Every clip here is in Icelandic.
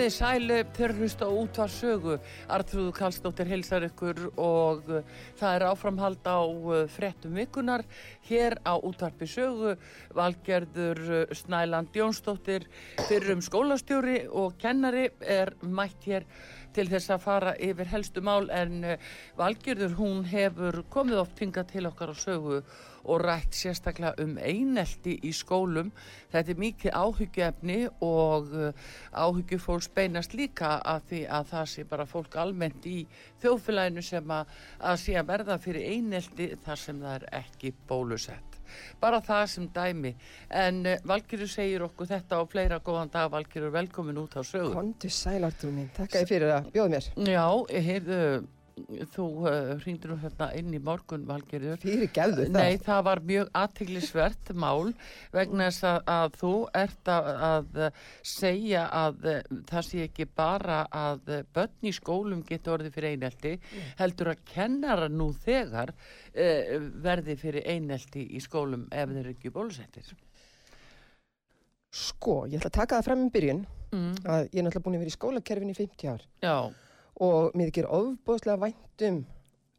Komið þið sælu þegar hlusta út var sögu. Artrúðu Kallstóttir heilsar ykkur og uh, það er áframhald á uh, frettum vikunar hér á útvarpi sögu. Valgerður uh, Snæland Jónsdóttir fyrir um skólastjóri og kennari er mætt hér til þess að fara yfir helstu mál en Valgerður hún hefur komið oft hinga til okkar á sögu og rætt sérstaklega um einelti í skólum. Þetta er mikið áhugjöfni og uh, áhugjufólks beinast líka að því að það sé bara fólk almennt í þjóðfélaginu sem að, að sé að verða fyrir einelti þar sem það er ekki bólusett. Bara það sem dæmi. En uh, Valgjörður segir okkur þetta og fleira góðan dag Valgjörður, velkomin út á sögu. Kondur sælartur mín, takk að þið fyrir að bjóða mér. Já, heyrðu þú uh, hringdur nú hérna inn í morgun valgerður. Fyrir gefðu það. Nei, það var mjög aðtiklisvert mál vegna þess að, að þú ert að, að segja að uh, það sé ekki bara að börn í skólum getur orðið fyrir einelti, mm. heldur að kennara nú þegar uh, verði fyrir einelti í skólum ef þeir ekki bólusettir. Sko, ég ætla að taka það fram um byrjun mm. að ég er náttúrulega búin að vera í skólakerfin í 50 ár. Já og mér ekki er ofbúðslega væntum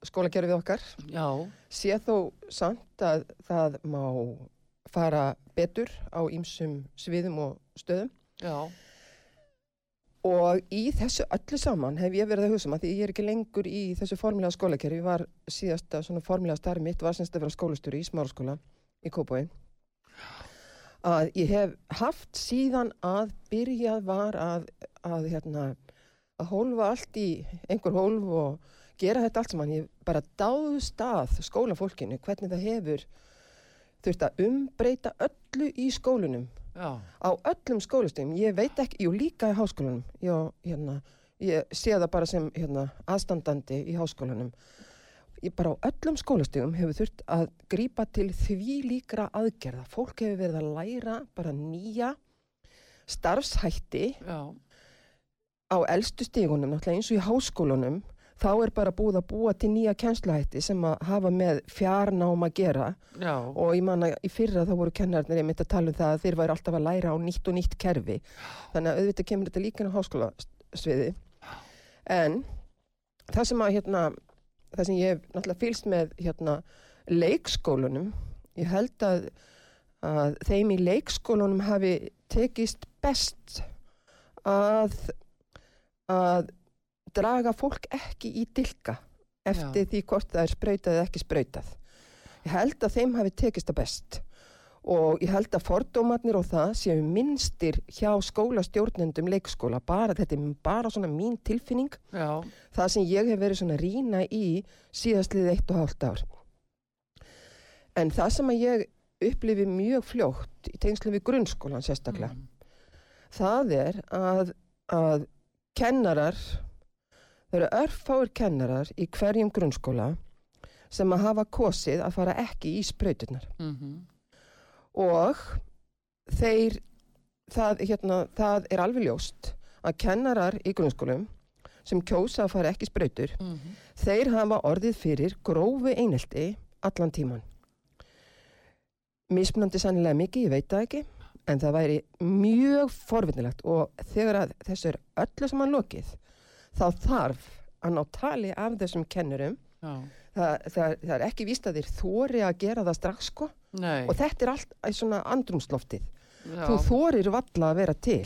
skólakerfið okkar Já. sé þó samt að það má fara betur á ýmsum sviðum og stöðum Já. og í þessu öllu saman hef ég verið að hugsa maður um því ég er ekki lengur í þessu formulega skólakerfi var síðasta svona formulega starf mitt var semst að vera skólastjóri í smáraskóla í Kópói að ég hef haft síðan að byrjað var að, að hérna að hólfa allt í einhver hólf og gera þetta allt saman. Ég bara dáðust að skólafólkinu hvernig það hefur þurft að umbreyta öllu í skólunum Já. á öllum skólastöfum. Ég veit ekki, jú líka í háskólanum, Já, hérna, ég sé það bara sem hérna, aðstandandi í háskólanum. Ég bara á öllum skólastöfum hefur þurft að grýpa til því líkra aðgerða. Fólk hefur verið að læra bara nýja starfshætti Já á eldstu stígunum, náttúrulega eins og í háskólunum, þá er bara búið að búa til nýja kjænslahætti sem að hafa með fjarnám að gera. Já. og ég man að í fyrra þá voru kennarnir ég myndi að tala um það að þeir væri alltaf að læra á nýtt og nýtt kerfi. Þannig að auðvitað kemur þetta líka á háskólasviði en það sem að hérna það sem ég náttúrulega fylst með hérna leikskólunum ég held að, að þeim í leikskólunum hafi tekist best að að draga fólk ekki í dilka eftir Já. því hvort það er sprautað eða ekki sprautað. Ég held að þeim hafi tekist að best og ég held að fordómatnir og það séu minnstir hjá skólastjórnendum leikskóla, bara þetta er bara svona mín tilfinning, Já. það sem ég hef verið svona rína í síðastlið eitt og hálft ár. En það sem að ég upplifi mjög fljótt í tengslu við grunnskólan sérstaklega, mm. það er að, að kennarar, það eru örfáir kennarar í hverjum grunnskóla sem að hafa kosið að fara ekki í spröyturnar. Mm -hmm. Og þeir, það, hérna, það er alveg ljóst að kennarar í grunnskólum sem kjósa að fara ekki spröytur, mm -hmm. þeir hafa orðið fyrir grófi einelti allan tíman. Mismunandi sannilega mikið, ég veit það ekki, en það væri mjög forvinnilegt og þegar að þessu er öllu saman lokið þá þarf að ná tali af þessum kennurum. Það, það, það er ekki víst að þeir þóri að gera það strax sko. Nei. og þetta er allt í svona andrumsloftið Já. þú þórir valla að vera til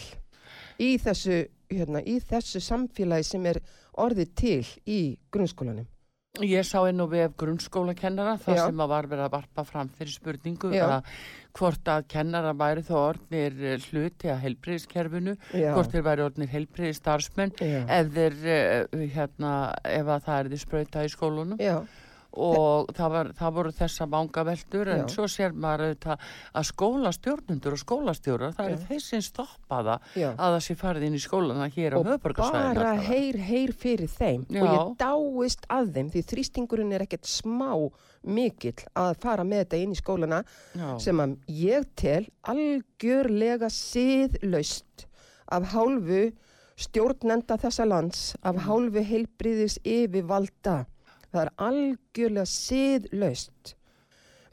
í þessu, hérna, í þessu samfélagi sem er orðið til í grunnskólanum Ég sá einn og vef grunnskólakennara þar Já. sem að var verið að varpa fram fyrir spurningu Já. að hvort að kennara væri þó orðnir eh, hluti að heilbriðiskerfinu, Já. hvort þeir væri orðnir Já. ef þeir, eh, hérna, ef að það er því sprauta í skólunum Já, og það, var, það voru þessa vangaveldur en Já. svo sér maður auðvitað að skólastjórnundur og skólastjórar það Já. þeir sem stoppa það já. að það sé farið inn í skólana hér á og höfbörgarsvæðinu bara heyr, heyr fyrir þeim og ég dáist að þeim því þrýstingurinn er ekkert smá mikill að fara með þetta inn í skólana sem að ég tel algjörlega siðlaust af hálfu stjórnenda þessa lands, af Mm. hálfu heilbriðis yfirvalda. Það er algjörlega siðlaust.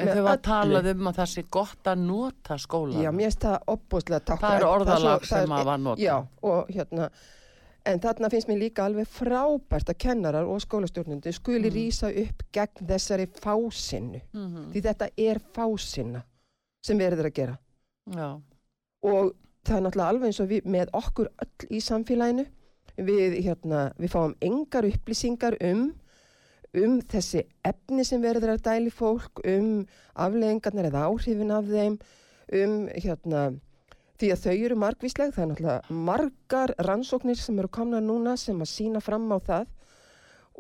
En þau var öllu. talað um að það sé gott að nota skólan. Já, mér finnst það opbúslega takk. Það er orðalag sem að var notað. Já, og hérna, en þarna finnst mér líka alveg frábært að kennarar og skólastjórnundu skuli Mm. rýsa upp gegn þessari fásinnu. Mhm. Því þetta er fásinna sem erum að gera. Já. Og það er náttúrulega alveg eins og við með okkur öll í samfélaginu. Við, hérna, við fáum engar upplýsingar um um þessi efni sem verður að dæli fólk, um afleðingarnar eða áhrifin af þeim, um hérna, því að þau eru margvísleg, það er náttúrulega margar rannsóknir sem eru komna núna sem að sína fram á það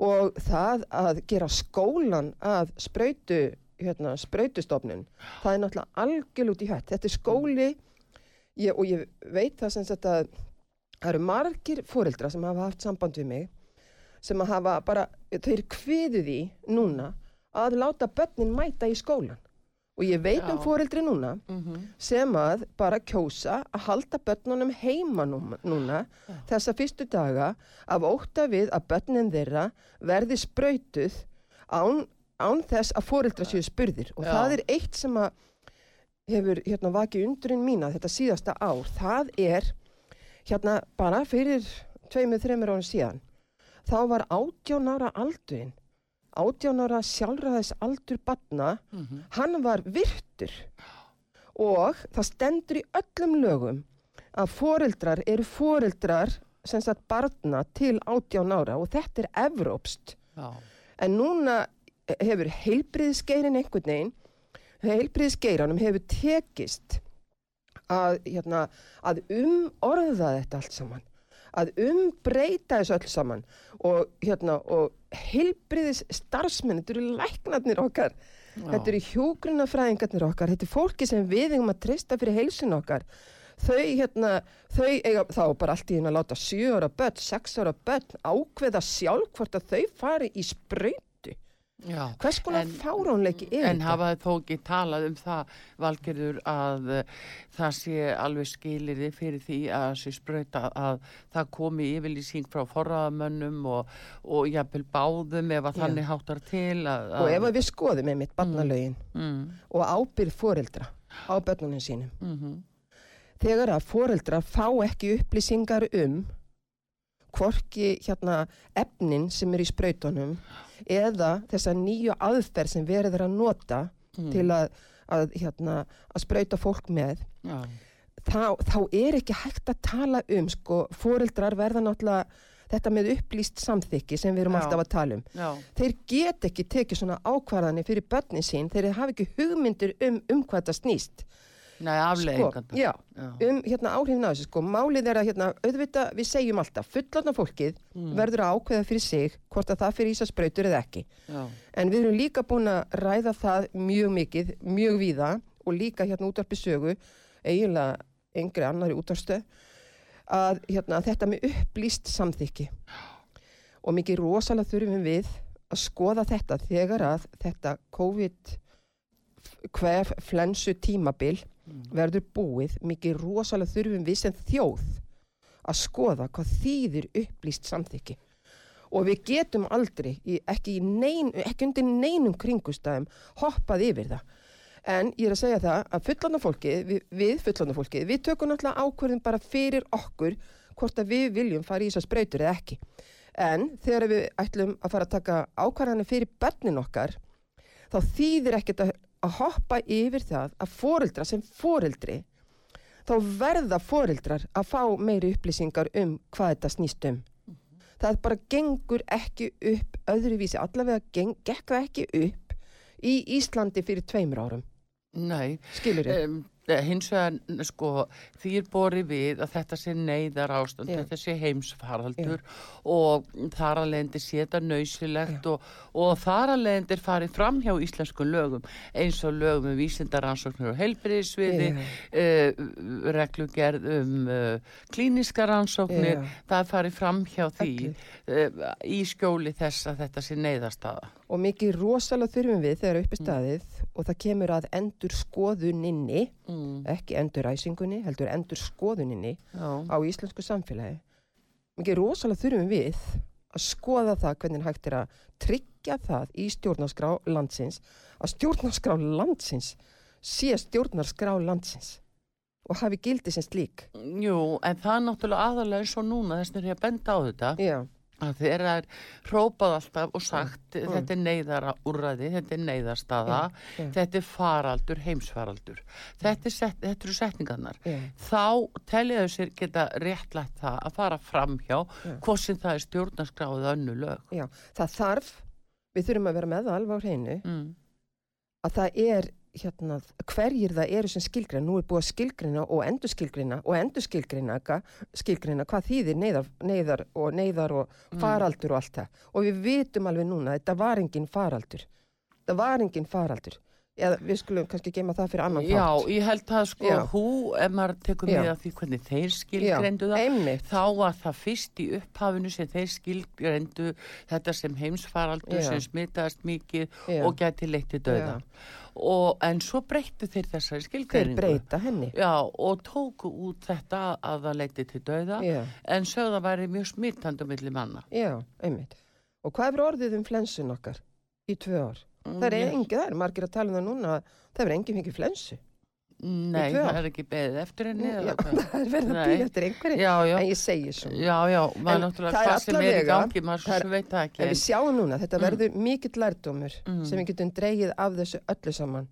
og það að gera skólan að sprautu, hérna, sprautustofnun, það er náttúrulega algjörl út í hætt. Þetta er skóli ég, og ég veit það sem sagt að það eru margir fóreldra sem hafa haft samband við mig sem að hafa bara, þeir kviðu því núna að láta börnin mæta í skólan og ég veit um Já. fóreldri núna Mhm. sem að bara kjósa að halda börnunum heima nú- núna Já. þessa fyrstu daga af ótta við að börnin þeirra verði sprautuð án, án þess að fóreldra séu spurðir og Já. það er eitt sem að hefur hérna vakið undrun mína þetta síðasta ár, það er hérna bara fyrir tveimur, þreimur árum síðan þá var 18 ára aldurinn 18 ára sjálfræðis aldur batna Mhm. hann var virtur og það stendur í öllum lögum að foreldrar eru foreldrar sem sagt barna til 18 ára og þetta er evrópst Já. en núna hefur heilbriðskeirin einhvern veginn heilbriðskeiranum hefur tekist að, hérna, að umorða þetta allt saman að umbreyta þessu öll saman og, hérna, og heilbriðis starfsmenn, þetta eru læknarnir okkar Þetta eru hjógrunafræðingarnir okkar, þetta er fólki sem við eigum að treysta fyrir heilsun okkar. Þau, hérna, þau eiga þá bara allt í hérna að láta 7 ára börn, 6 ára börn ákveða sjálf hvort að þau fari í sprautu. Já. Hvers konar En- fáránleiki er En þetta? hafa þið þó ekki talað um það, Valgerður, að uh, það sé alveg skilirði fyrir því að sé sprauta að það komi yfirlýsing frá forraðamönnum og, og jafnvel báðum ef að Já. þannig háttar til að... Og ef að við skoðum einmitt barnalögin Mm, og ábyrð foreldra á börnunum sínum, mm þegar að foreldra fá ekki upplýsingar um hvorki hérna efnin sem er í sprautunum eða þessa nýju aðferð sem verður að nota mm, til að, að, hérna, að sprauta fólk með. Já, þá, þá er ekki hægt að tala um sko, foreldrar verða náttúrulega þetta með upplýst samþykki sem við erum Já. alltaf að tala um. Já, þeir get ekki tekið svona ákvarðanir fyrir börnin sín, þeir hafa ekki hugmyndir um, um hvað þetta snýst nei, sko, afleðingarnar. já, já. um hérna áhrifin á þessu sko, málið er að hérna, auðvitað við segjum alltaf, fullotna fólkið Mm. verður að ákveða fyrir sig hvort að það fyrir ísasprautur eða ekki já, En við erum líka búin að ræða það mjög mikið, mjög víða og líka hérna útvarpi sögu, eiginlega yngri annari útvarstöð, að hérna, þetta með upplýst samþykki. Og mikið rosalega þurfum við að skoða þetta þegar að þetta COVID hvef flensu tímabil Mm. verður búið, mikið rosalega þurfum við sem þjóð að skoða hvað þýðir upplýst samþykki og við getum aldrei, ekki, nein, ekki undir neinum kringustæðum, hoppað yfir það. En ég er að segja það að fullandar fólki, við, við fullandar fólki, við tökum náttúrulega ákvörðin bara fyrir okkur hvort að við viljum fara í þessar sprautur eða ekki. En þegar við ætlum að fara að taka ákvarðanir fyrir börnin okkar, þá þýðir ekkert að, að hoppa yfir það að foreldra sem foreldri, þá verða foreldrar að fá meiri upplýsingar um hvað þetta snýst um. Það bara gengur ekki upp öðruvísi, allavega geng, gekk það ekki upp í Íslandi fyrir tveimur árum. Nei, um, hins vegar sko því er borið við að þetta sé neyðar ástand, Já. þetta sé heimsfaraldur og þar að leiðandi sé þetta nöysilegt og, og þar að leiðandi er farið fram hjá íslenskum lögum eins og lögum um vísindaransóknir og heilbriðisviði, Já. uh, reglugerð um uh, klíniska rannsóknir, Já. það er farið fram hjá því uh, í skjóli þess að þetta sé neyðarstaða. Og mikið rosalega þurfum við þegar Mm. uppi staðið og það kemur að endur skoðuninni, Mm. ekki endur ræsingunni, heldur endur skoðuninni Já. á íslensku samfélagi. Mikið rosalega þurfum við að skoða það hvernig hægt er að tryggja það í stjórnarskrá landsins, að stjórnarskrá landsins sé stjórnarskrá landsins og hafi gildi sem slík. Jú, en það er náttúrulega aðalega eins og núna þess að ég að benda á þetta Já, að þegar það er hrópað alltaf og sagt Mm. þetta er neyðara úrræði, þetta er neyðarstaða, já. þetta er faraldur, heimsfaraldur. Þetta, er set, þetta eru setningarnar. já, Þá teljaðu sér geta réttlætt það að fara fram hjá Já. hvort sem það er stjórnarskráðið önnu lög. já. Það þarf, við þurfum að vera með alveg á hreinu, Mm. að það er hérna, hverjir það eru sem skilgreina, nú er búið að skilgreina og endur skilgreina og endur skilgreina, skilgreina hvað þýðir neyðar, neyðar og neyðar og faraldur og allt það. Og við vitum alveg núna þetta var engin faraldur. Það var engin faraldur. Eða við skulum kannski geima það fyrir annan Já, þátt. ég held að sko Já. hú, ef maður tekur Já. með að því hvernig þeir skilgreindu það, einmitt. þá var það fyrst í upphafinu sem þeir skilgreindu þetta sem heimsfaraldur Já. sem smitaðist mikið Já. og gæti leitt til döða. Og, en svo breyttu þeir þessari Þeir skilgreiningu. breyta henni. Já, og tóku út þetta að það leiti til döða, Já, en sögða væri mjög smittandi milli manna. já, einmitt. Og hvað er orðið um flensun okkar í tvö ár? Það er Mm, engið, það er margir að tala um það núna, það er engin mikið flensu. Nei, það er ekki beðið eftir henni. Já, það er verið að býða eftir einhverju. En ég segi svona. Já, já, maður En náttúrulega hvað sem er í gangi, maður svo sem veit það ekki. En við sjáum núna, þetta Mm. verður mikill lærdómur Mm. sem við getum dreigið af þessu öllu saman.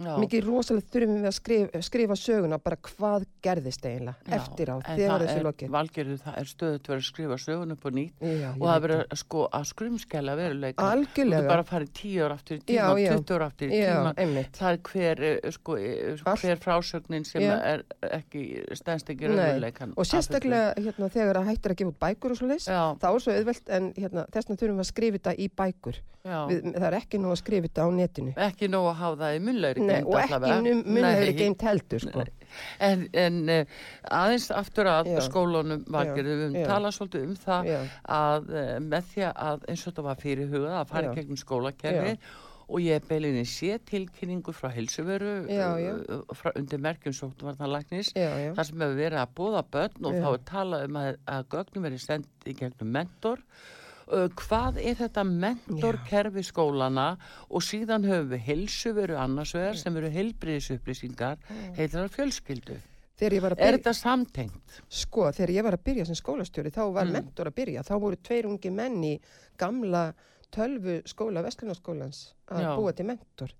Já. Mikið rosalega þurfum við að skrifa, skrifa söguna bara hvað gerðist eiginlega eftir á þegar það er- lokið. Valgerður, það er stöðut verið að skrifa sögun upp og nýtt Já, og það verið sko að skrumskæla veruleika. Algjörlega. bara farið tíu ár aftur í tíma, já. 20 ár aftur í tíma. einmitt. Það er hver, eh, sko, eh, Allt. hver frásögnin sem Já. er ekki stendst ekki raunveruleikan. Og sérstaklega hérna, þegar það hættir að gefa út bækur og svo Já, þá er svo auðvelt en hérna, þessna þurfum við að skrifa þetta í bækur. Við, það er ekki nú að skrifa þetta á netinu. Ekki nóg að hafa það í geind og ekki Nei. geimt heldur, sko. En, en uh, aðeins aftur að Já. skólunum valgerðu, við Já. tala svolítið um það að uh, með því að eins og þetta var fyrirhugað að fara í gegnum skólakerfi og ég beilinni sé tilkynningu frá uh, frá undir merkjum já. þar sem hefur verið að bóða börn og Já. þá er talað um að, að gögnum verið sendt í gegnum mentor. Hvað er þetta mentorkerfi skólana og síðan höfum við heilsuveru annars vegar sem eru heilbriðisupplýsingar heitlar fjölskyldu Að er byrja, þetta samtengt? sko, þegar ég var að byrja sem skólastjóri, þá var Mm. mentor að byrja. Þá voru tveir ungi menn í gamla tölvu skóla Vestlunarskólans að Já. búa til mentor.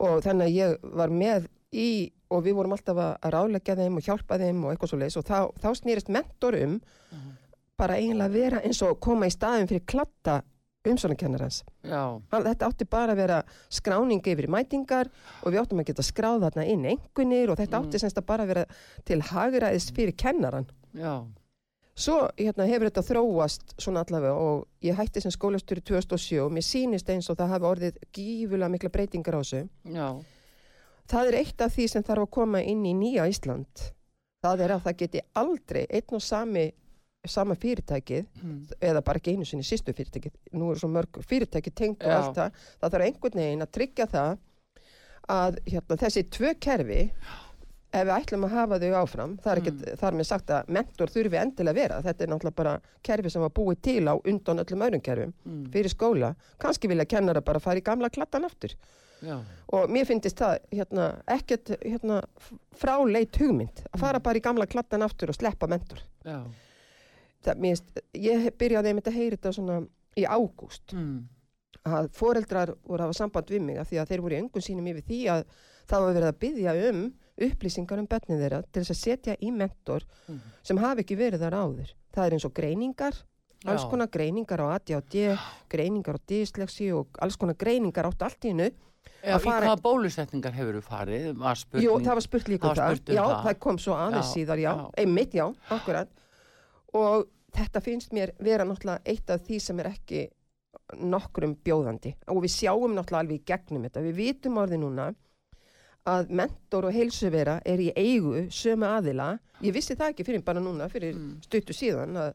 Og þannig að ég var með í, og við vorum alltaf að, ráleggja þeim og hjálpa þeim og eitthvað svo leiðis og þá, þá snýrist mentor um bara eiginlega að vera eins og koma í staðin fyrir klatta Hann- Þetta átti bara að vera skráning yfir mætingar og við áttum að geta skráð þarna inn einhvernir og þetta Mm. átti semst að bara vera til hagræðis fyrir kennaran. já, Svo hérna, hefur þetta þróast svona allavega og ég hætti sem skólastjóri 2007 og mér sýnist eins og það hafi orðið gífulega mikla breytingar á þessu. já, Það er eitt af því sem þarf að koma inn í nýja Ísland. Það er að það geti aldrei einn og sami, sama fyrirtækið mm. eða bara ekki einu sinni sístu fyrirtækið. Nú eru svo mörg fyrirtæki tengt og Já. allt það. Það þarf einhvern veginn að tryggja það að hérna, þessi tvö kerfi ef við ætlum að hafa þau áfram, það er ekki Mm. þar með sagt að mentor þurfi endilega vera, þetta er náttúrulega bara kerfi sem var búið til á undan öllum öðrum kerfum Mm. fyrir skóla, kannski vilja kennara bara fara í gamla klattan aftur Já, og mér finnst það hérna, ekkert hérna, fráleit hugmynd að fara bara í gamla kladdan aftur og sleppa mentor já. Finnst, ég byrjaði einmitt að heyra þetta svona í ágúst Mm. að foreldrar voru að hafa samband við mig af því að þeir voru í öngum sínum yfir því að það var verið að byggja um upplýsingar um börnin þeirra til þess að setja í mentor Mhm. sem hafi ekki verið þar áður. Það er eins og greiningar, alls Já. konar greiningar á ADHD, greiningar á dyslexi og alls konar greiningar áttu allt í hennu. Já, í hvaða bólusetningar hefur þú farið? Var spurning. Jú, það var spurt líka um Það var það. um já, það. kom svo aðeins síðar, já. já. Einmitt, já, akkurat. Og þetta finnst mér vera náttúrulega eitt af því sem er ekki nokkrum bjóðandi. Og við sjáum náttúrulega alveg í gegnum þetta. Við vitum orðið núna að mentor og heilsuvera er í eigu sömu aðila. Ég vissi það ekki fyrir bara núna, fyrir Mm. stuttu síðan að,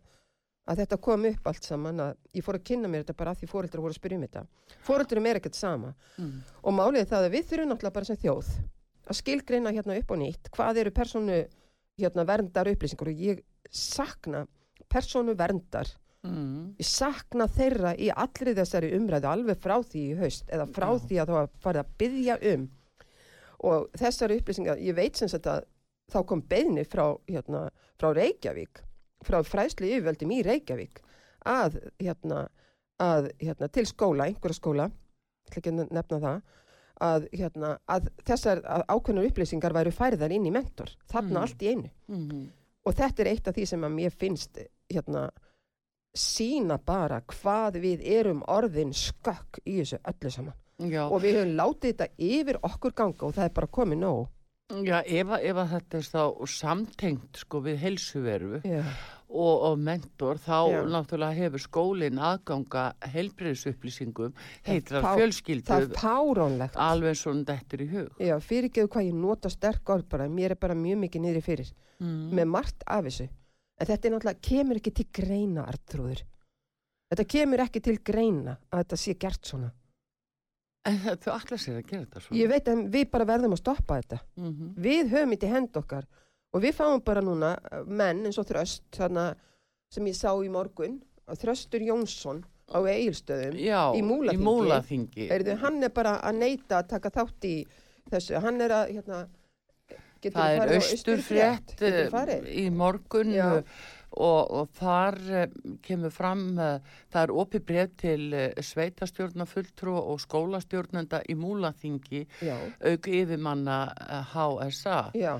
að þetta kom upp allt saman að ég fór að kynna mér þetta bara að því fóreldrar voru að spyrja um þetta. Fóreldrum er ekkert sama. Mm. Og málið er það að við þurfum náttúrulega bara sem þjóð að skilgreina hérna upp og nýtt hvað eru persónu hérna, verndar upplýsingar og ég sakna persónu verndar Mm. ég sakna þeirra í allri þessari umræðu alveg frá því í haust eða frá Já. því að það var farið að byggja um og þessari upplýsingar ég veit sem sagt að þá kom beðni frá, hérna, frá Reykjavík frá fræslu yfirvöldum í Reykjavík að, hérna, að hérna, til skóla, einhverja skóla ekki nefna það að, hérna, að þessar að ákveðnar upplýsingar væru færðar inn í mentor þarna Mm. allt í einu. Mm. og þetta er eitt af því sem að mér finnst hérna sína bara hvað við erum orðin skökk í þessu öllu saman. Já, og við höfum látið þetta yfir okkur ganga og það er bara komið nóg. Já ef, að- þetta er þá samtengt sko við helsuveru Já, og, og mentor þá Já. náttúrulega hefur skólinn aðganga helbriðsupplýsingum heitrar fá- fjölskyldu er alveg svona dettur í hug. Já, fyrirgeðu hvað ég nota sterk orð bara mér er bara mjög mikið niðri fyrir mm. með margt af þessu. En þetta er náttúrulega, kemur ekki til greina artrúður þetta kemur ekki til greina að þetta sé gert svona. En þau allar sér að gera þetta svona. Ég veit að við bara verðum að stoppa þetta. Mm við höfum þetta í hend okkar og við fáum bara núna uh, menn eins og Þröst þarna, sem ég sá í morgun Þröstur Jónsson á Egilstöðum Í Múlaþingi. Múlaþingi. Heyrðu, hann er bara að neita að taka þátt í þessu, hann er að hérna, Það er austurfrétt? Eh, í morgun eh, og, og þar eh, kemur fram, eh, það er opið breyð til eh, sveitastjórnafulltrú og skólastjórnenda í Múlaþingi auk yfirmanna eh, HSA, já,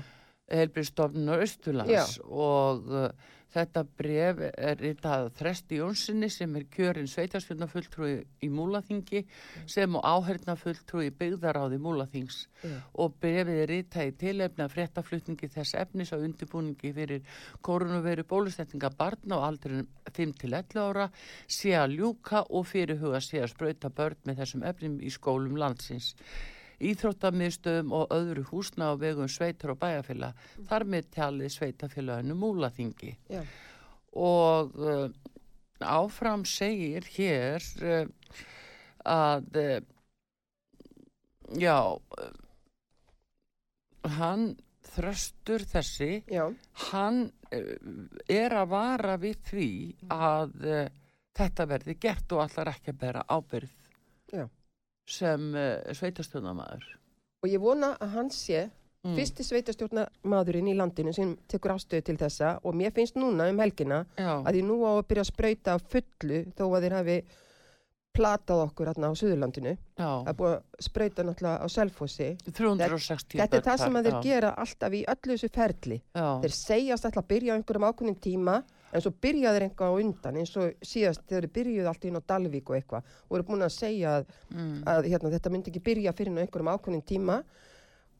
helbriðstofnunar Östurlands og uh, þetta bref er ritað Þresti Jónssoni sem er kjörinn sveitastjórnafulltrúi í Múlaþingi sem og áhernafulltrúi í byggðaráði Múlaþings já. og brefið er ritað í tilefni að fréttaflutningi þess efnis á undirbúningi fyrir koronaviru bólusetninga barna á aldrinum 5-11 ára sé að ljúka og fyrirhuga sé að sprauta börn með þessum efnum í skólum landsins. Íþróttamiðstöðum og öðru húsna á vegum sveitar og bæjarfélag, þar með talið sveitafélaginu Múlaþingi. Já. Og uh, áfram segir hér uh, að uh, já, hann þröstur þessi, já, hann er að vara við því að uh, þetta verði gert og allar ekki að bera ábyrð Já. Sem uh, sveitastöðnamaður. og ég vona að hann sé Mm. fyrsti sveitastjórnarmadurinn í landinu sem tekur afstöðu til þessa og mér finnst núna um helgina Já, að því nú á að byrja að sprauta á fullu þó að þeir hafi platað okkur hérna á Suðurlandinu. Já, að búið að sprauta náttúrulega á Selfossi. 360 þetta er það sem að þeir já, gera alltaf í öllu þessu ferli. Já, þeir segjast alltaf að byrja á einhverjum ákveðnum tíma en svo byrja þeir einhvað á undan eins og síðast þegar þeir byrjuðu allt inn á Dalvík og eitthvað og eru búin að segja að, mm, að hérna, þetta myndi ekki byrja fyrir einhverjum ákveðnum tíma.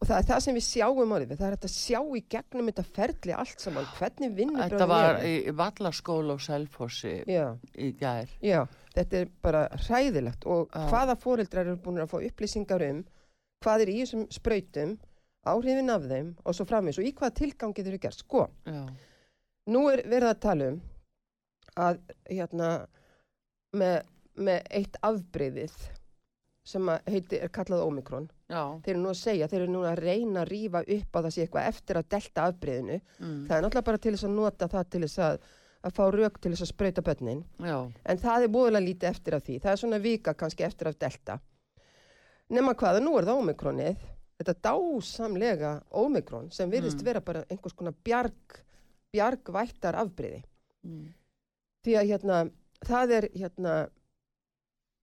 Og það er það sem við sjáum því það er að sjá í gegnum þetta ferli allt saman hvernig vinnur þetta var í vallaskóla á Selfossi í gær. já, þetta er bara hræðilegt. Og Já. hvaða foreldrar eru búin að fá upplýsingar um hvað er í þessum sprautum áhrifin af þeim og svo framins og í hvaða tilgangi þeir eru gert sko Já, Nú er verið að tala um að hérna með, með eitt afbreyðið sem að heiti, er kallað Omikron. já, Þeir eru nú að segja, þeir eru nú að reyna að rífa upp á sé eitthvað eftir að delta afbreyðinu. mm, Það er náttúrulega bara til þess að nota það til þess að, að fá rauk til þess að sprauta börnin. já, En það er búðulega lítið eftir af því. Það er svona vika kannski eftir af delta. nema hvaða, nú er það ómikronið þetta dásamlega ómikron sem virðist Mm. vera bara einhvers konar bjarg bjargvættar afbriði Mm. því að hérna, það er hérna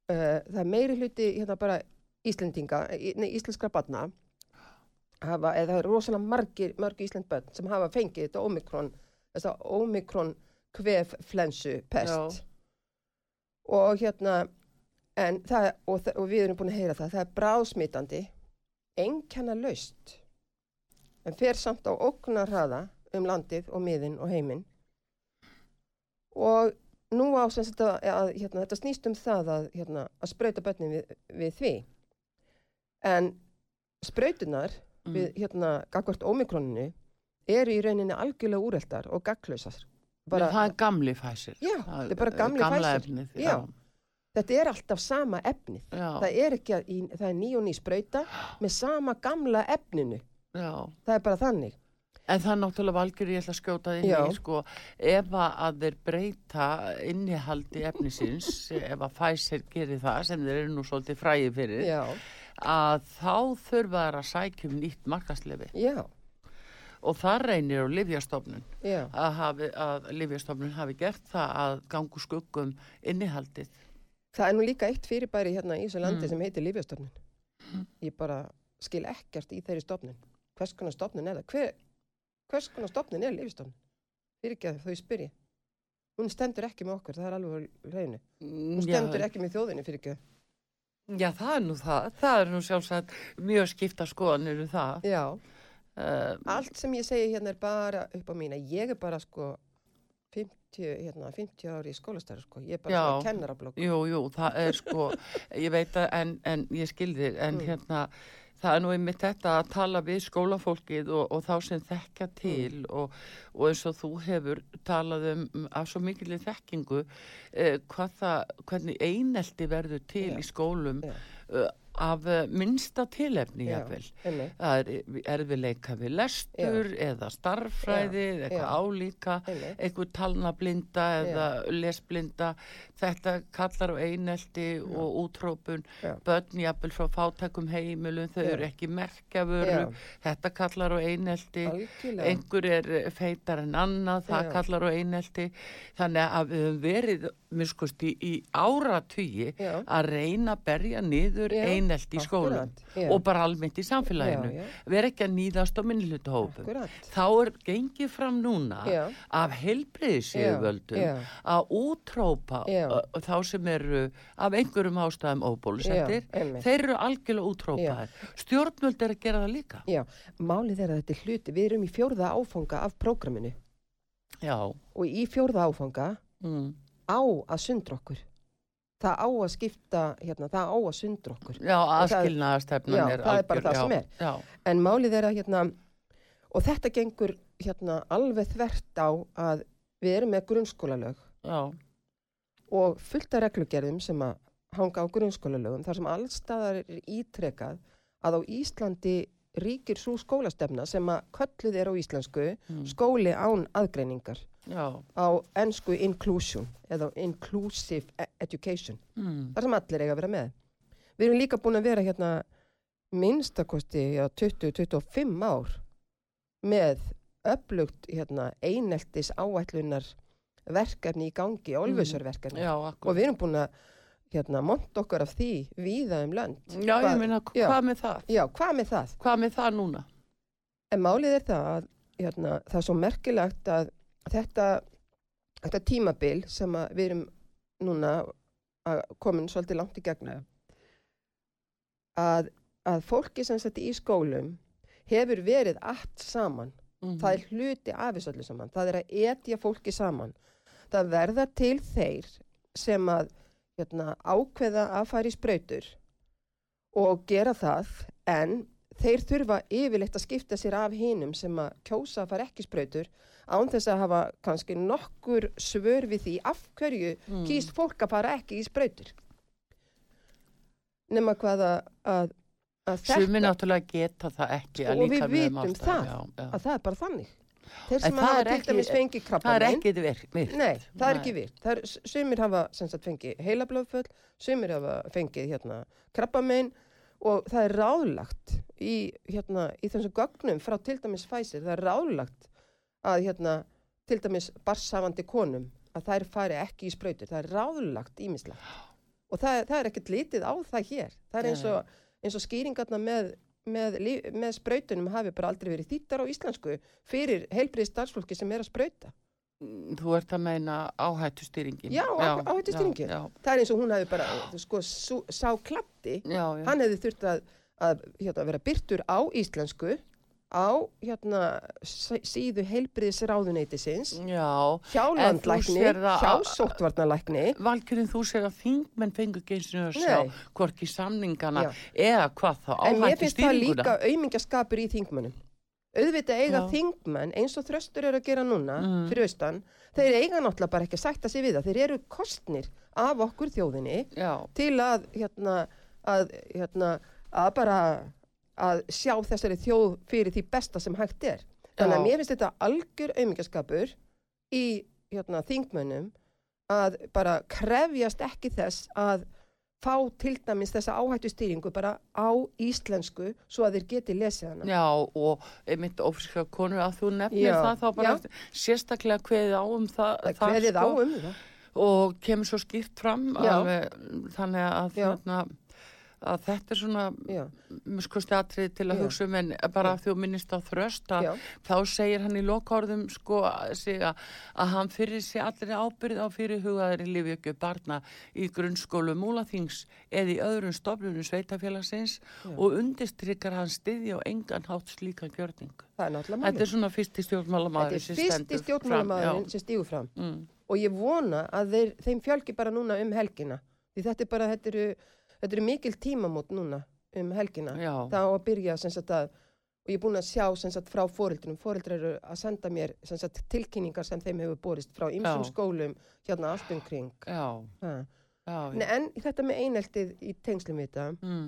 uh, það er meiri hluti hérna bara Íslendinga, nei, íslenskra barna hafa, eða það er rosalega margir, margir íslend börn sem hafa fengið þetta ómikron, þessa ómikron kvef flensu pest Já. og hérna en það, og, þa- og við erum búin að heyra það, það er bráðsmitandi einkenna laust en fer samt á ógnarhraða um landið og miðin og heiminn og nú á sem sagt að, hérna, þetta snýst um það að, hérna, að sprauta börnin við, við því en sprautunar Mm. við hérna gagvart ómikroninu eru í rauninni algjörlega úreltar og gaglausar Bara, það er gamli fæsir. Já, Það þetta er bara gamli gamla Pfizer. efnið. Já. þetta er alltaf sama efnið Já. það er ekki að, í, það er ný og ný sprauta með sama gamla efninu Já. það er bara þannig En það er náttúrulega valgjur ég ætla að skjóta inn í sko ef að þeir breyta innihaldi efnisins ef að Pfizer gerir það sem þeir eru nú svolítið fræði fyrir já, að þá þurfa þær að sækja um nýtt markaslefi já, og það reynir á Livjastofnun að, hafi, að Livjastofnun hafi gert það að gangu skuggum innihaldið. það er nú líka eitt fyrirbæri hérna í þessu landi Mm. sem heitir Lífjastofnun ég bara skil ekkert í þeirri stofnun. Hvers konar stofnun er það? Hver, hvers konar stofnun er Lífjastofnun fyrir ekki að þau spyrji hún stendur ekki með okkur, það er alveg hreinu. Hún stendur ekki með þjóðinni fyrir ekki Já, það er nú það. Það er nú sjálfsagt mjög skipta skoðanir um það. já, Uh, allt sem ég segi hérna er bara upp á mína, ég er bara sko 50, hérna, 50 ári í skólastarf sko, ég er bara Já. kennarablokk Jú, jú, það er sko, ég veit að, en, en ég skilðir, en Mm. hérna, það er nú einmitt þetta að tala við skólafólkið og, og þá sem þekkja til og, og eins og þú hefur talað um um af svo mikilvæg þekkingu, eh, hvað það, hvernig einelti verður til Já. í skólum Já. eh, af eh, minnsta tilefni, Já. jáfnvel. einmitt, Það er erfiðleika við lestur eða starffræði eða eitthvað álíka einhver talnablinda eða lesblinda þetta kallar á einelti og útrópun Já. börn jafnvel frá fátækum heimilum þau Já. eru ekki merkjavöru Já. þetta kallar á einelti algjörlega einhver er feitar en annað það Já. kallar á einelti þannig að við höfum verið miskust í, Já. að reyna að berja niður Já, einelti í já. og bara almennt í samfélaginu Já, já. vera ekki að nýðast á minnlutahópum Akkúrat. þá er gengið fram núna Já. af heilbriðisjöföldum Já, já. að útrópa Já. uh, þá sem eru af einhverjum ástæðum óbólusettir, Já, þeir eru algjörlega útrópaðir. Stjórnvöld er að gera það líka. Já, málið er að þetta er hluti, við erum í fjórða áfanga af prógraminu Já, og í fjórða áfanga mm. á að sundra okkur. Það á að skipta, hérna, það á að sundra okkur. já það- aðskilnaðastefnan Já, er það er bara algjör, það já, sem er. Já, En málið er að, hérna, og þetta gengur, hérna, alveg þvert á að við erum með grunnskólalög já, og fullt af reglugerðum sem að hanga á grunnskólalögum, þar sem allstaðar er ítrekað að á Íslandi ríkir svo skólastefna sem að kölluð er á íslensku Mm. skóli án aðgreiningar. já, á ennsku inclusion eða inclusive e- education mm. þar sem allir eiga að vera með við erum líka búin að vera hérna minnstakosti já, 20-25 ár með öflugt hérna, eineltis áætlunar verkefni í gangi, olfusarverkefni já, og akkur. við erum búin að hérna, monta okkar af því víða um lönd Já, ég Hvað- meina, já. hvað með það? já, hvað með það? Hvað með það núna? En málið er það að hérna, það er svo merkilegt að þetta, þetta tímabil sem við erum núna að komin svolítið langt í gegnum að, að fólki sem sett í skólum hefur verið allt saman. Mm. Það er hluti af þessu öllu saman. Það er að etja fólki saman. Það verða til þeir sem að hérna, ákveða að fara í sprautur og gera það en þeir þurfa yfirleitt að skipta sér af hinum sem að kjósa að fara ekki í sprautur án þess að hafa kannski nokkur svör við því af hverju Mm. kýst fólk að fara ekki í sprautur. Nefna hvað að, að, að Sumi náttúrulega geta það ekki Og við vitum það, já, já. að það er bara þannig. Þeir sem það hafa til dæmis fengið Það krabba er ekki virkt. virkt. Nei, það er ekki. Það er, sumir hafa sagt fengið heilablóðföll, sumir hafa fengið hérna krabbamein og það er ráðlagt í, hérna, í þessum gögnum frá til dæmis Pfizer, það er ráðlagt að hérna, til dæmis barsafandi konum að þær fari ekki í sprautur, það er ráðlagt ímislegt og það, það er ekkert litið á það hér, það er eins og, eins og skýringarna með, með, með sprautunum hafi bara aldrei verið þýttar á íslensku fyrir heilbriði starfsfólki sem er að sprauta Þú ert að meina áhættustýringin. Já, á- áhættustýringin. Já, það er eins og hún hefði bara, sko, sá klatti já, já. hann hefði þurft að, að hérna, vera byrtur á íslensku á hérna, síðu heilbriðisráðuneytisins Já, hjá landlækni, hjá sóttvarnalækni. Valkyrinn þú segir að þingmenn fengu ekki eins og að sjá hvorki samningana Já. eða hvað þá en mér finnst það líka aumingjaskapur í þingmönnum. Auðvitað eiga Já. þingmenn eins og þröstur eru að gera núna Mm. fyrir austan, þeir eiga náttúrulega bara ekki að sætta sig við það, þeir eru kostnir af okkur þjóðinni Já, til að hérna, að, hérna, að bara að sjá þessari þjóð fyrir því besta sem hægt er. Þannig að mér finnst þetta algjör aumingjaskapur í hérna, þingmönnum að bara krefjast ekki þess að fá til dæmis þessa áhættu stýringu bara á íslensku svo að þeir geti lesið hana. já og einmitt ófriska konur að þú nefnir Já, það þá bara já. sérstaklega kveðið á um það, Það kveðið á sko, um það. og kemur svo skýrt fram alveg, þannig að, þarna, að þetta er svona muskusti atrið til að Já. hugsa um en bara Já. að þú minnist á þröst að já, þá segir hann í lokaorðum sko að, að hann fyrir sig allir ábyrð á fyrirhugaðri lífjögju barna í grunnskólu múlaþings eða í öðrum stofnunum sveitafélagsins og undirstrykar hann styðja og engan hátt slíka gjörning. það er Þetta er svona fyrsti Þetta stjórnmálamæður er fyrsti stjórnmálamæðurinn sem stígur fram. Mm. og ég vona að þeir, þeim fjölgi bara núna um helgina því þetta er bara, þetta eru, þetta eru mikil tímamót núna um helgina Já. það á að byrja sem sagt að og ég er búin að sjá sem sagt frá foreldrum foreldrar eru að senda mér sem sagt tilkynningar sem þeim hefur borist frá ymsum skólum hérna allt umkring Já, ha. já, Nei, en þetta með eineltið í tengslum við þetta mm.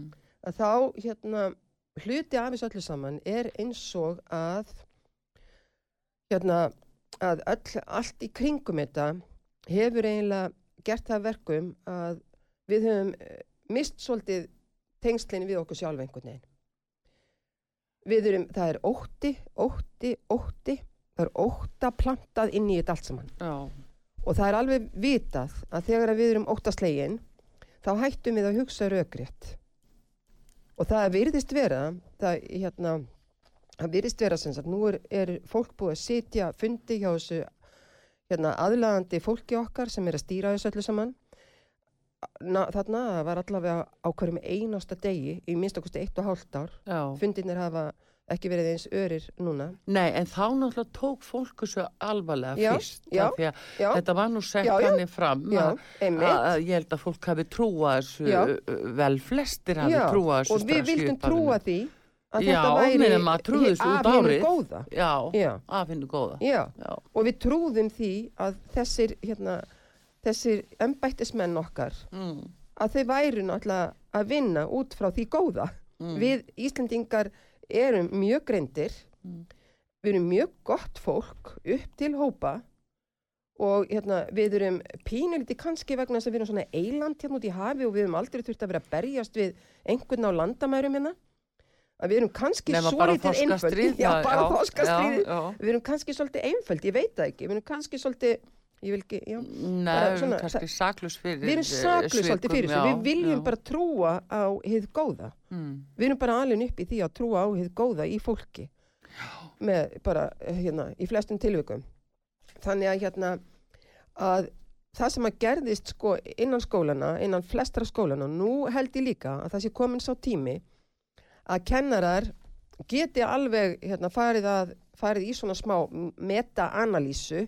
að þá hérna hluti af þessu öllu saman er eins og að hérna að öll, allt í kringum þetta hefur eiginlega gert það að verkum að við höfum mist svolítið tengslinn við okkur sjálf einhvern veginn. Við erum, það er ótti, ótti, ótti, það er ótta plantað inn í þetta allt saman. já, Og það er alveg vitað að þegar við erum óttaslegin, þá hættum við að hugsa rökrétt. Og það virðist vera, það, hérna, það virðist vera sem sagt, nú er, er fólk búið að sitja fundi hjá þessu hérna, aðlagandi fólki okkar sem er að stýra þessu öllu saman. Na, þarna var allavega á hverjum einasta degi í minnst okkur eitt og hálft ár. Fundirnir hafa ekki verið eins örir núna. Nei, en þá náttúrulega tók fólku svo alvarlega Já, fyrst. já, Já, Þetta var nú sett henni fram að, ég held að fólk hafi trúa þessu, Já. uh, vel flestir hafi Já, trúa þessu og við vildum trúa því að þetta væri meðan maður trúði þessu út af hinu árið. góða. Já, Já, af hennu góða. og við trúðum því að þessir, hérna, þessir embættismenn okkar, mm, að þau væru náttúrulega að vinna út frá því góða. mm, Við Íslendingar erum mjög greindir, Mm. við erum mjög gott fólk upp til hópa og hérna, við erum pínuliti kannski vegna þess að við erum svona eiland hérna út í hafi og við erum aldrei þurft að vera að berjast við einhvern á landamærum hérna. Að við erum kannski svolítið einföld. Já, bara já. Við erum kannski svolítið einföld, ég veit það ekki. Við erum kannski svolítið, ég vil ekki, já. Nei, við erum kannski saklus fyrir Við erum saklus svolítið fyrir þessu. já, Við viljum já. bara trúa á hið góða. Mm, Við erum bara alveg upp í því að trúa á hið góða í fólki. Með bara, hérna, í flestum tilvikum. Þannig að hérna, að það sem að gerðist sko innan skólana, innan flestra skólana, nú held ég líka að það sé komin sá tími að kennarar geti alveg hérna, farið, að, farið í svona smá meta-analýsu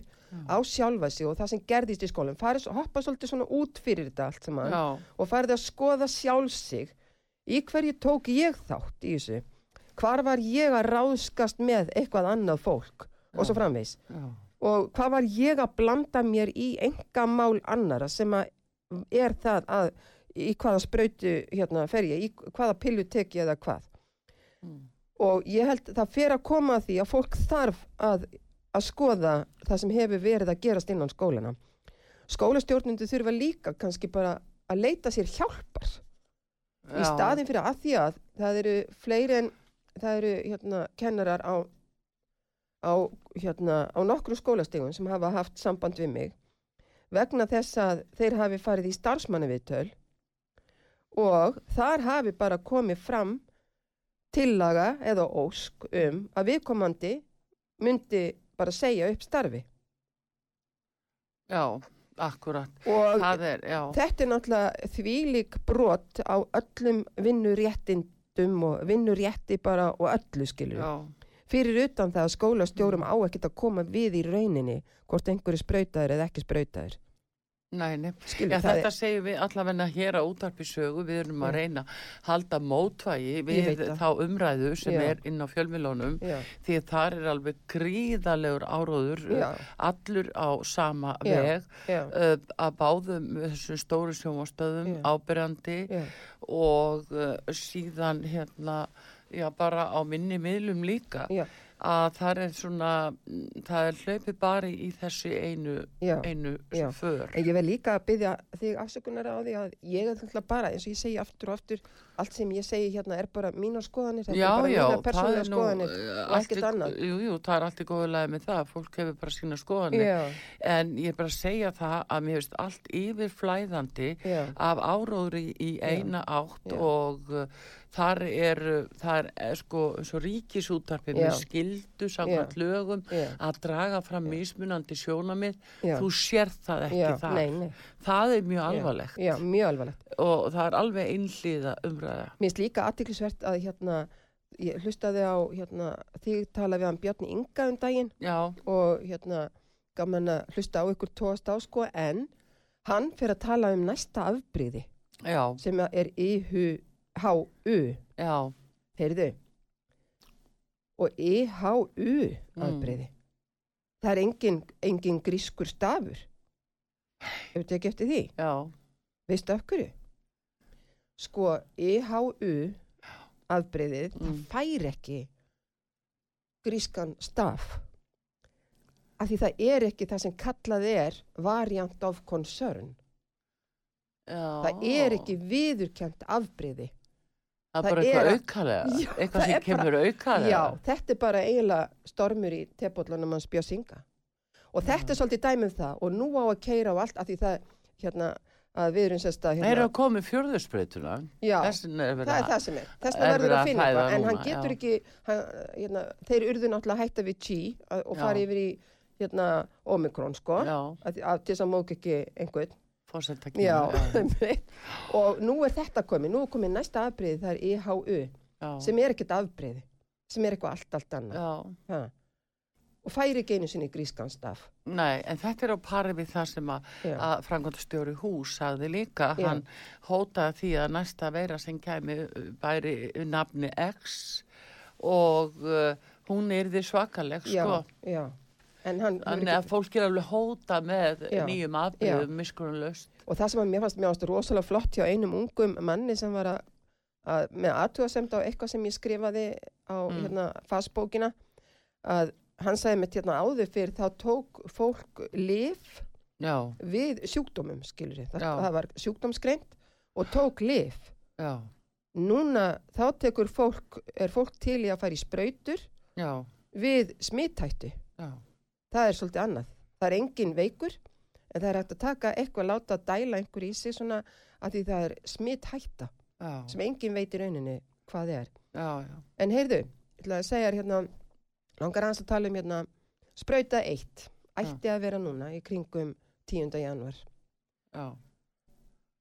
á sjálfa sig og það sem gerðist í skólum, farið, hoppa svolítið svona út fyrir þetta allt saman já, og farið að skoða sjálf sig. Í hverju tók ég þátt í þessu? Hvar var ég að ráðskast með eitthvað annað fólk? Og svo framvegs já, og hvað var ég að blanda mér í enga mál annara sem að er það að í hvaða sprautu hérna fer ég, í hvaða pillu tek ég eða hvað? Mm. og ég held það fer að koma að því að fólk þarf að, að skoða það sem hefur verið að gerast innan skólana skólastjórnundu þurfa líka kannski bara að leita sér hjálpar í staðin fyrir að því að það eru fleiri en það eru hérna kennarar á á, hérna, á nokkru skólastegum sem hafa haft samband við mig vegna þess að þeir hafi farið í starfsmannaviðtöl og þar hafi bara komið fram tillaga eða ósk um að viðkomandi myndi bara segja upp starfi Já, akkurat. og er, já. þetta er náttúrulega þvílík brot á öllum vinnuréttindum og vinnurétti bara og öllu skilur Já, fyrir utan það að skólastjórum á ekkert að koma við í rauninni hvort einhverju sprautaður eða ekki sprautaður nei, nei. skilur Já, þetta segjum við allavegna hér á útarpi sögu, við erum að reyna að halda mótvægi við þá umræðu sem Já. er inn á fjölmilónum já, því að þar er alveg gríðalegur áróður, já, allur á sama veg, uh, að báðum þessum stóru sjónvastöðum Já. ábyrjandi og uh, síðan hérna, já bara á minni miðlum líka. Já, að það er svona, mm, það er hlaupið bara í þessu einu, já. einu Já. för. En ég vil líka að byggja þig afsökunar á því að ég er alltaf bara, eins og ég segi aftur og aftur, allt sem ég segi hérna er bara mínar skoðanir, þetta Já, er bara já, mínar það persónulega er nú skoðanir. uh, og ekkert annað. Jú, jú, það er allt í góðu lagi með það, fólk hefur bara sína skoðanir. Já, En ég er bara að segja það að mér finnst allt yfirflæðandi af áróðri í eina átt og uh, þar er, þar er sko, svo ríkisútarpið Já. með skildu samkvæmt lögum að draga fram mismunandi sjónamið, þú sér það ekki já, þar. Nei, nei. Það er mjög Já, alvarlegt. Já, mjög alvarlegt. og það er alveg einhliða umræða. Mér finnst líka aðtiklisvert að hérna, ég hlustaði á hérna, þig tala við hann Bjarni Inga um daginn Já, og hérna gaman að hlusta á ykkur tóast á sko en hann fyrir að tala um næsta afbríði já, sem er IHU, já, heyrðu. Og IHU Mm. afbríði það er engin, engin grískur stafur hefur þetta ekki eftir því? Já, veistu hverju? Sko IHU afbreyðið, Mm. það fær ekki grískan staf. Af því það er ekki það sem kallað er variant of concern. Já. það er ekki viðurkjönt afbreyði Það er það bara er eitthvað að- aukalega, Já, eitthvað sem bara- kemur aukalega. já, þetta er bara eiginlega stormur í tepollanum hans bjössinga og þetta er svolítið dæmið það. Og nú á að keira á allt af því það hérna, að við erum sérst að Það eru hérna, að koma í fjörðurspreytuna. er það er að... það sem er. Þess er vegna verður að finna eitthvað. en hann getur já. ekki hann, hérna, þeir urðu náttúrulega hætta við G og fara Já. yfir í hérna, Omikron sko að, að, til þess að mók ekki einhvern. Já, og nú er þetta komið. Nú er komið næsta afbreyði það er IHU já, sem er ekkert afbreyði sem er eitthvað allt allt annað. Og færi ekki einu sinni grískanstaf Nei, en þetta er á pari við það sem að, Já. að frangandastjóri hús sagði líka. Já. Hann hótaði því að næsta veira sem kæmi uh, bæri nafni X og uh, hún er því svakaleg, já, sko. já. en hann Þannig að fólk er alveg hóta með Já. nýjum afbreyðum, miskunnulöst. og það sem að mér fannst, mér fannst rosalega flott hjá einum ungum manni sem var að, að með aðtúasemd á eitthvað sem ég skrifaði á Mm. hérna fasbókina að hann sagði mitt hérna áður fyrir þá tók fólk lif Já, við sjúkdómum skilur ég, það, það var sjúkdómsgreint og tók lif já, núna þá tekur fólk er fólk til í að fara í sprautur já, við smithættu. Já, það er svolítið annað. Það er engin veikur en það er hægt að taka eitthvað láta dæla einhver í sig svona að því það er smithætta já, sem engin veit í rauninni hvað er. já, já, En heyrðu, ég ætla að segja hérna, langar hans að tala um hérna, sprauta eitt, ætti að vera núna í kringum 10. januar. já,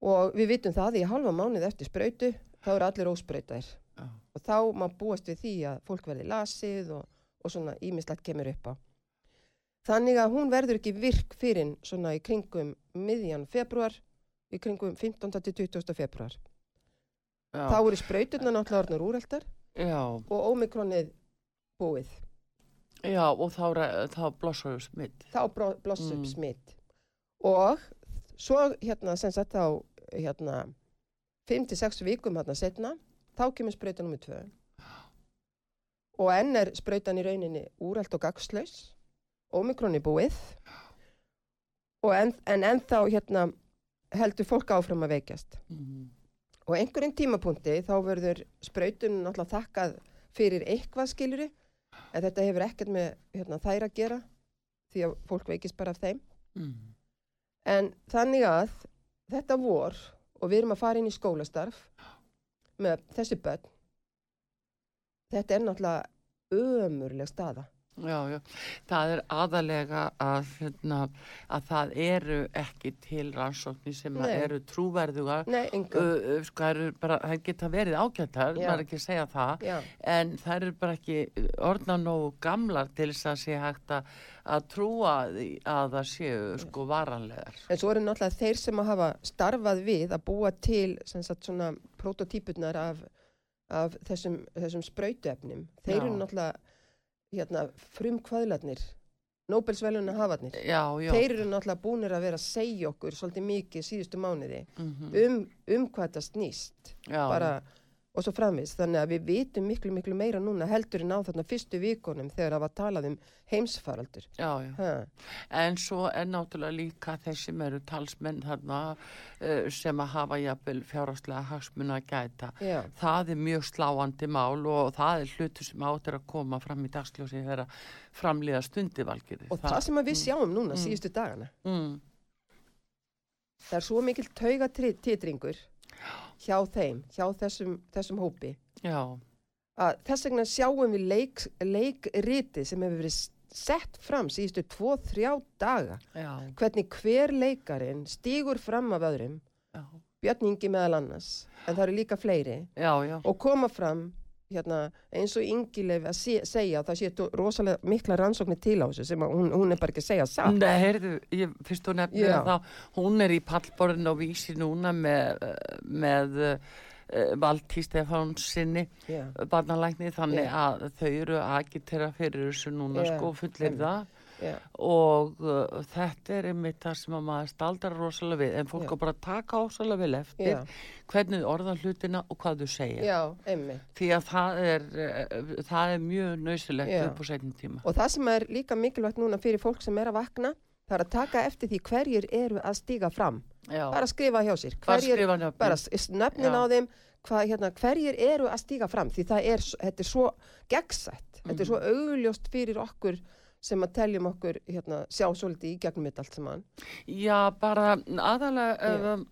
Og við vitum það í halva mánuð eftir sprautu, þá eru allir ósprautaðir. já, Og þá má búast við því að fólk verði lasið og, og svona ímislegt kemur upp á. Þannig að hún verður ekki virk fyrir svona í kringum miðjan februar, í kringum 15. til 20. februar. já, Þá eru sprauturna náttúrulega orðnar úreldar já, og ómikronið búið. Já, og þá, þá blossar þú smitt. Þá bro- bloss upp Mm. smitt. Og svo hérna sem sagt þá hérna 5-6 vikum hérna setna, þá kemur sprauta nummið 2. Og enn er sprautan í rauninni úrelt og gagslaus, ómikroni búið og en, en ennþá hérna heldur fólk áfram að veikjast. Mm. og einhverjum tímapunkti þá verður sprautunum náttúrulega þakkað fyrir eitthvað skiluru en þetta hefur ekkert með hérna, þær að gera því að fólk veikist bara af þeim mm. en þannig að þetta vor og við erum að fara inn í skólastarf með þessi börn þetta er náttúrulega ömurleg staða Já, já, það er aðalega að, hérna, að það eru ekki til rannsóknir sem eru trúverðugar. Nei, Uh, sko, það, eru bara, það geta verið ágættar, maður er ekki að segja það, Já, en það eru bara ekki orðna nógu gamlar til þess að sé hægt að, að trúa að það séu sko varanlegar. en svo eru náttúrulega þeir sem að hafa starfað við að búa til sagt, svona prototípurnar af, af þessum, þessum sprautuefnum. Þeir eru náttúrulega hérna, frumkvæðlarnir Nóbelsveluna hafarnir Já, já. þeir eru náttúrulega búinir að vera að segja okkur svolítið mikið síðustu mánuði Mhm. um, um hvað þetta snýst já, bara, og svo framvist þannig að við vitum miklu miklu meira núna heldur en á þarna fyrstu vikunum þegar það var talað um heimsfaraldur já, já. ha, En svo er náttúrulega líka þeir sem eru talsmenn þarna uh, sem að hafa jafnvel fjárháslega hagsmuna að gæta. já, Það er mjög sláandi mál og það er hlutu sem áttur að koma fram í dagsljósi þegar að framlýða stundivalgir. og það, sem að við sjáum núna Mm. síðustu dagana Mm, það er svo mikil taugatitringur hjá þeim, hjá þessum, þessum hópi. Já, að þess vegna sjáum við leik, leikriti sem hefur verið sett fram síðustu tvo, þrjá daga. Já, hvernig hver leikarin stígur fram af öðrum. Já, Björn Ingi meðal annars en það eru líka fleiri. Já, já. og koma fram hérna, eins og Ingileif að sé, segja að það sé tó- rosalega mikla rannsóknir til á þessu sem að hún, hún er bara ekki að segja satt. Nei, heyrðu, ég, fyrst þú nefnir Já. það, hún er í pallborðin og vísi núna með, eh, með uh, Valtí Stefáns sinni, barnalækni, þannig að þau eru að agitera fyrir þessu núna, sko, fullir það já, og uh, þetta er einmitt það sem að maður staldar rosalega við, en fólk á bara að taka rosalega vel eftir já, hvernig orða hlutina og hvað þau segja. já. Því að það er, uh, það er mjög nöysilegt upp á setjum tíma. Og það sem er líka mikilvægt núna fyrir fólk sem er að vakna, það er að taka eftir því hverjir eru að stíga fram. Bara skrifa hjá sér. bara Hverjir, bara s- nöfnin á þeim, hvað, hérna, hverjir eru að stíga fram. Því það er, þetta er svo gegnsætt. Þetta er svo Mhm. augljóst fyrir okkur sem að teljum okkur hérna, sjá svolítið í gegnum þetta allt saman. Já, bara aðalega ef Já. um,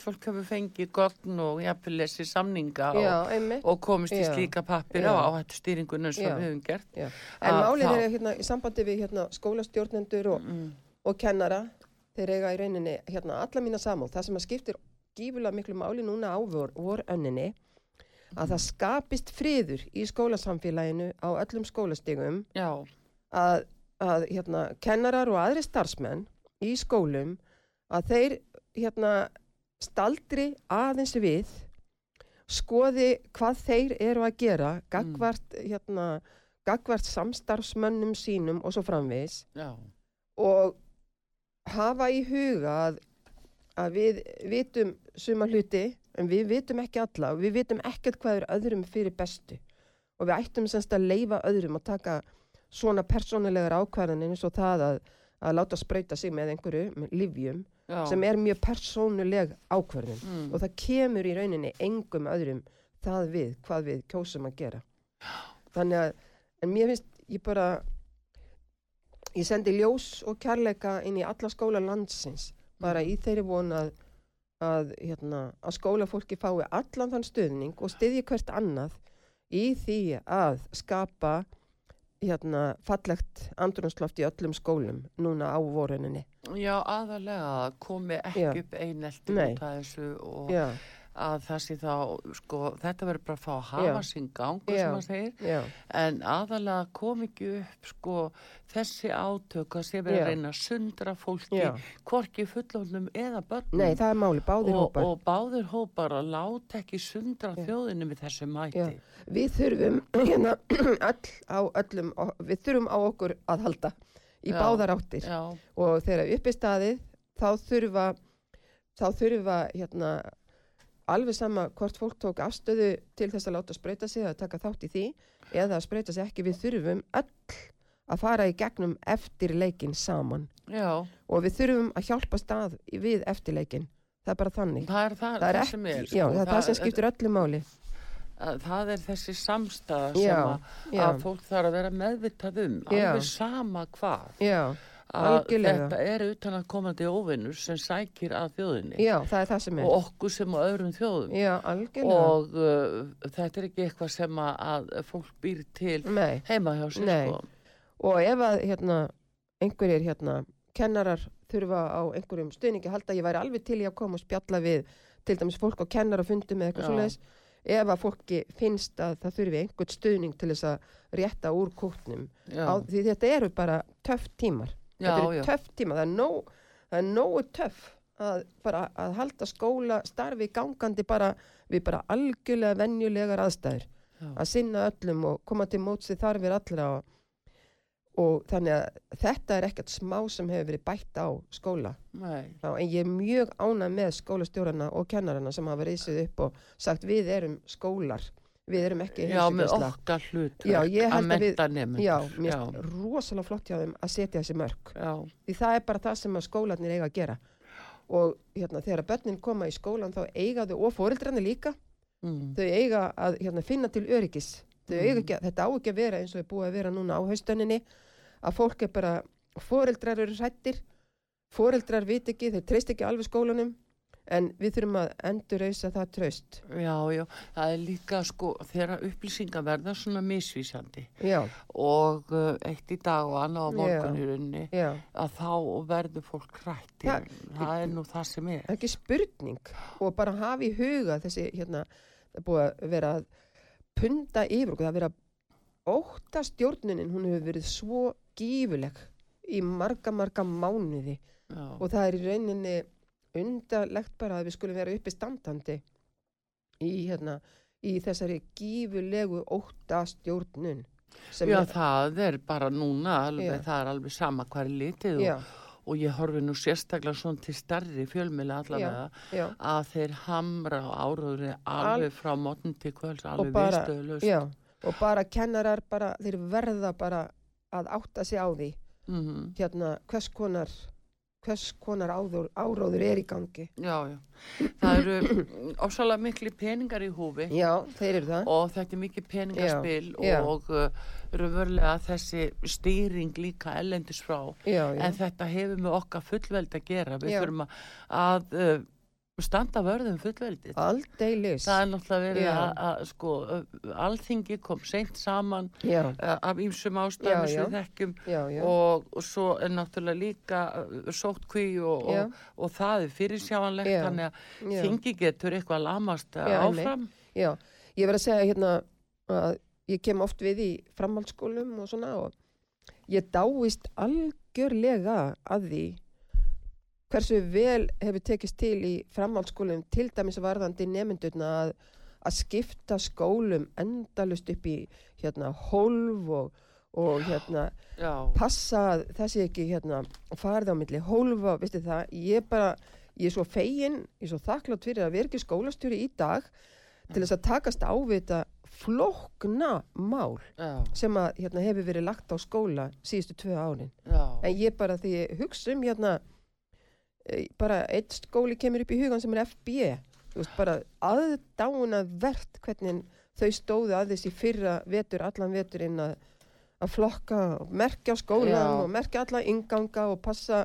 fólk hefur fengið gögn og jafnvel lesið samninga Já, og, og komist í slíka pappir á áhættu stýringunum Já. við höfum gert. Já. En málið er hérna, í sambandi við hérna, skólastjórnendur og, Mm, og kennara, þeir eiga í rauninni hérna, alla mína samúð. Það sem að skiptir gífulega miklu máli núna á vor, vor önninni, að það skapist friður í skólasamfélaginu á öllum skólastigum já, að, að hérna, kennarar og aðri starfsmenn í skólum að þeir hérna, staldri aðeins við skoði hvað þeir eru að gera gagvart, hérna, gagvart samstarfsmönnum sínum og svo framvegis. Já, og hafa í huga að, að við vitum suma hluti en við vitum ekki alla og við vitum ekkert hvað er öðrum fyrir bestu. Og við ættum semst að leifa öðrum að taka svona persónulegar ákvarðanir eins og það að, að láta sprauta sig með einhverju, með livjum já. sem er mjög persónuleg ákvarðin Mm, og það kemur í rauninni engum öðrum það við hvað við kjósum að gera. Þannig að en mér finnst ég bara ég sendi ljós og kærleika inn í alla skóla landsins bara í þeirri von að að, hérna, að skólafólki fái allan þann stöðning og styðji hvert annað í því að skapa hérna, fallegt andrunsloft í öllum skólum núna á voruninni já, aðalega komi ekki Já. upp einelti Nei. út af þessu og já, að það sé þá, sko, þetta verður bara að fá að hafa gangur Já. sem maður segir, já, en aðalega kom ekki upp, sko, þessi átök að sé verið að reyna að sundra fólki, já hvorki fullofnum eða börnum. Nei, það er máli, báðir og, hópar. og báðir hópar að láta ekki sundra Já. þjóðinu með þessu mæti. Við þurfum hérna öll á öllum, við þurfum á okkur að halda í báðar áttir og þegar upp er staðið þá þurfa, þá þurfa hérna alveg sama hvort fólk tók afstöðu til þess að láta sprauta sig að taka þátt í því eða að sprauta sig ekki, við þurfum öll að fara í gegnum eftir leikin saman. Já, og við þurfum að hjálpa stað við eftirleikin það er bara þannig. Það er það, það er ekki, sem er já, sko. það það sem skiptir öllu máli. Að það er þessi samstæða sem Já, að, að fólk þarf að vera meðvitað um alveg sama hvað. Já, að Algjörlega. þetta er utan að komandi óvinnur sem sækir að þjóðinni. Já, það það og okkur sem á öðrum þjóðum. Já, og uh, þetta er ekki eitthvað sem að, að fólk býr til Nei. heima hjá sér sko. og ef að hérna, einhverjir hérna, kennarar þurfa á einhverjum stuðningi að halda, ég væri alveg til í að koma og spjalla við til dæmis fólk á kennarafundum eða eitthvað Já. svoleiðis. Ef að fólki finnst að það þurfi einhvern stuðning til þess að rétta úr kútnum. Því þetta eru bara töff tímar þetta eru töff tímar, það er, nóg, það er nógu töff að að halda skóla starfi gangandi bara við bara algjörlega venjulegar aðstæður já. að sinna öllum og koma til mótsi þarfir allra og, og þannig að þetta er ekkert smá sem hefur verið bætt á skóla. Já, en ég er mjög ánað með skólastjórarna og kennarana sem hafa reysið upp og sagt við erum skólar við erum ekki já, með okkar hlut Já, að menta nefnum Já, mér finnst rosalega flott hjá þeim að setja þessi mörg já, því það er bara það sem skólanir eiga að gera. Og hérna, þegar börnin koma í skólan þá eiga þau og fóreldrarnir líka. Mm. þau eiga að hérna, finna til öryggis. Þau Mm. að- þetta á ekki að vera eins og er búið að vera núna á haustöninni að fólk er bara, fóreldrar eru hrættir fóreldrar vit ekki, þeir treyst ekki alveg skólanum en við þurfum að endurrausa það tröst já, já, það er líka sko þegar upplýsingar verða svona misvísandi já, og uh, eitt í dag og annað á morgun í rauninni að þá verður fólk hrætt Það- það er nú það sem er. Það er ekki spurning. Og bara hafa í huga þessi hérna, það er búið að vera að punda yfir okkur, það er verið að óta stjórnunin, hún hefur verið svo gífuleg í marga, marga mánuði. Já, og það er í rauninni undarlegt bara að við skulum vera uppi standandi í, hérna, í þessari gífulegu óta stjórnun sem já er, það er bara núna alveg, Já. það er alveg sama hvað er litið já, og, og ég horfi nú sérstaklega svona til starri fjölmjöla allavega já, að þeir hamra á áraðuri alveg frá mótn til kvölds alveg já og bara kennarar bara, þeir verða bara að átta sig á því. Mm hérna hvers konar hvers konar áður, áróður er í gangi. Já, já, það eru ofsalega mikli peningar í húfi. Já, þeir eru það. Og þetta er mikið peningaspil Já, já. og uh, raunverulega þessi stýring líka ellendis frá. Já, en þetta hefur með okkar fullveld að gera. Við þurfum að, að uh, standa vörðum fullveldið. Aldeilis. Það er náttúrulega verið Já. að, að sko, alþingi kom seint saman uh, af ýmsum ástæðum sem við þekkjum. Og, og svo er náttúrulega líka uh, sótkví og, Já. og, og það er fyrirsjáanlegt Já. þannig að þingi getur eitthvað lamast áfram. Já, ég verð að segja hérna að ég kem oft við í framhaldsskólum og svona og ég dáist algjörlega að því hversu vel hefur tekist til í framhaldsskólum til dæmis varðandi nemyndurna að, að skipta skólum endalust upp í hérna hólf og, og hérna já, passa sé ekki hérna farið á milli hólfa, veistu það, ég bara ég er svo fegin, ég er svo þakklátt fyrir að vera ekki skólastjóri í dag til þess að takast á við þetta flókna mál já, sem að hérna, hefur verið lagt á skóla síðustu tvö árin. já. En ég bara því hugsa um hérna bara eitt skóli kemur upp í hugan sem er FB þú veist bara aðdáuna verðt hvernig þau stóðu að þessi fyrra vetur, allan veturinn að að flokka og merkja skólan Já. og merkja alla inganga og passa,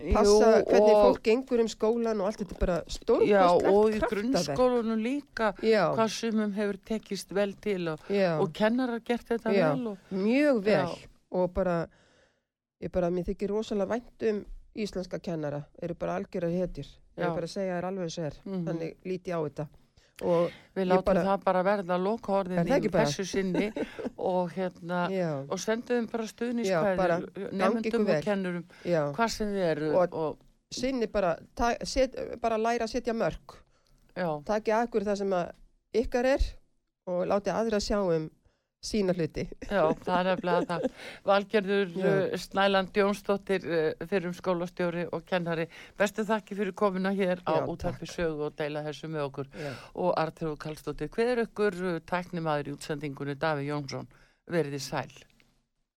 Jú, passa hvernig og- fólk gengur um skólan og allt þetta bara Já, stórkostlegt og í kraftaverk. grunnskólunum líka Já, hvað sumum hefur tekist vel til og, og kennarar gert þetta Já. vel og, mjög vel og bara, ég bara, mér þykir rosalega vænt um íslenska kennara, eru bara algjörar hetjur. Ég er bara að segja þér alveg eins og er, Mhm. þannig líti á þetta. Og, við látum bara- það bara verða loka Er orðin það í þessu sinni og hérna og sendum bara gangi nefndum og kennurum já, hvað sem þið eru Og- og, sinni bara, ta, set, bara læra að setja mörg. já, Taki akkur það sem að ykkar er og láti aðra sjá um sína hluti. já, það er nefnilega það. Valgerður uh, Snæland Jónsdóttir uh, fyrir um skólastjóri og kennari. Bestu þakki fyrir komuna hér á Já, útarpi sögu og deila þessu með okkur. Já. og Artur Kallstóttir hver er ykkur uh, tæknimaður í útsendingunni? Daví Jónsson verið þið sæl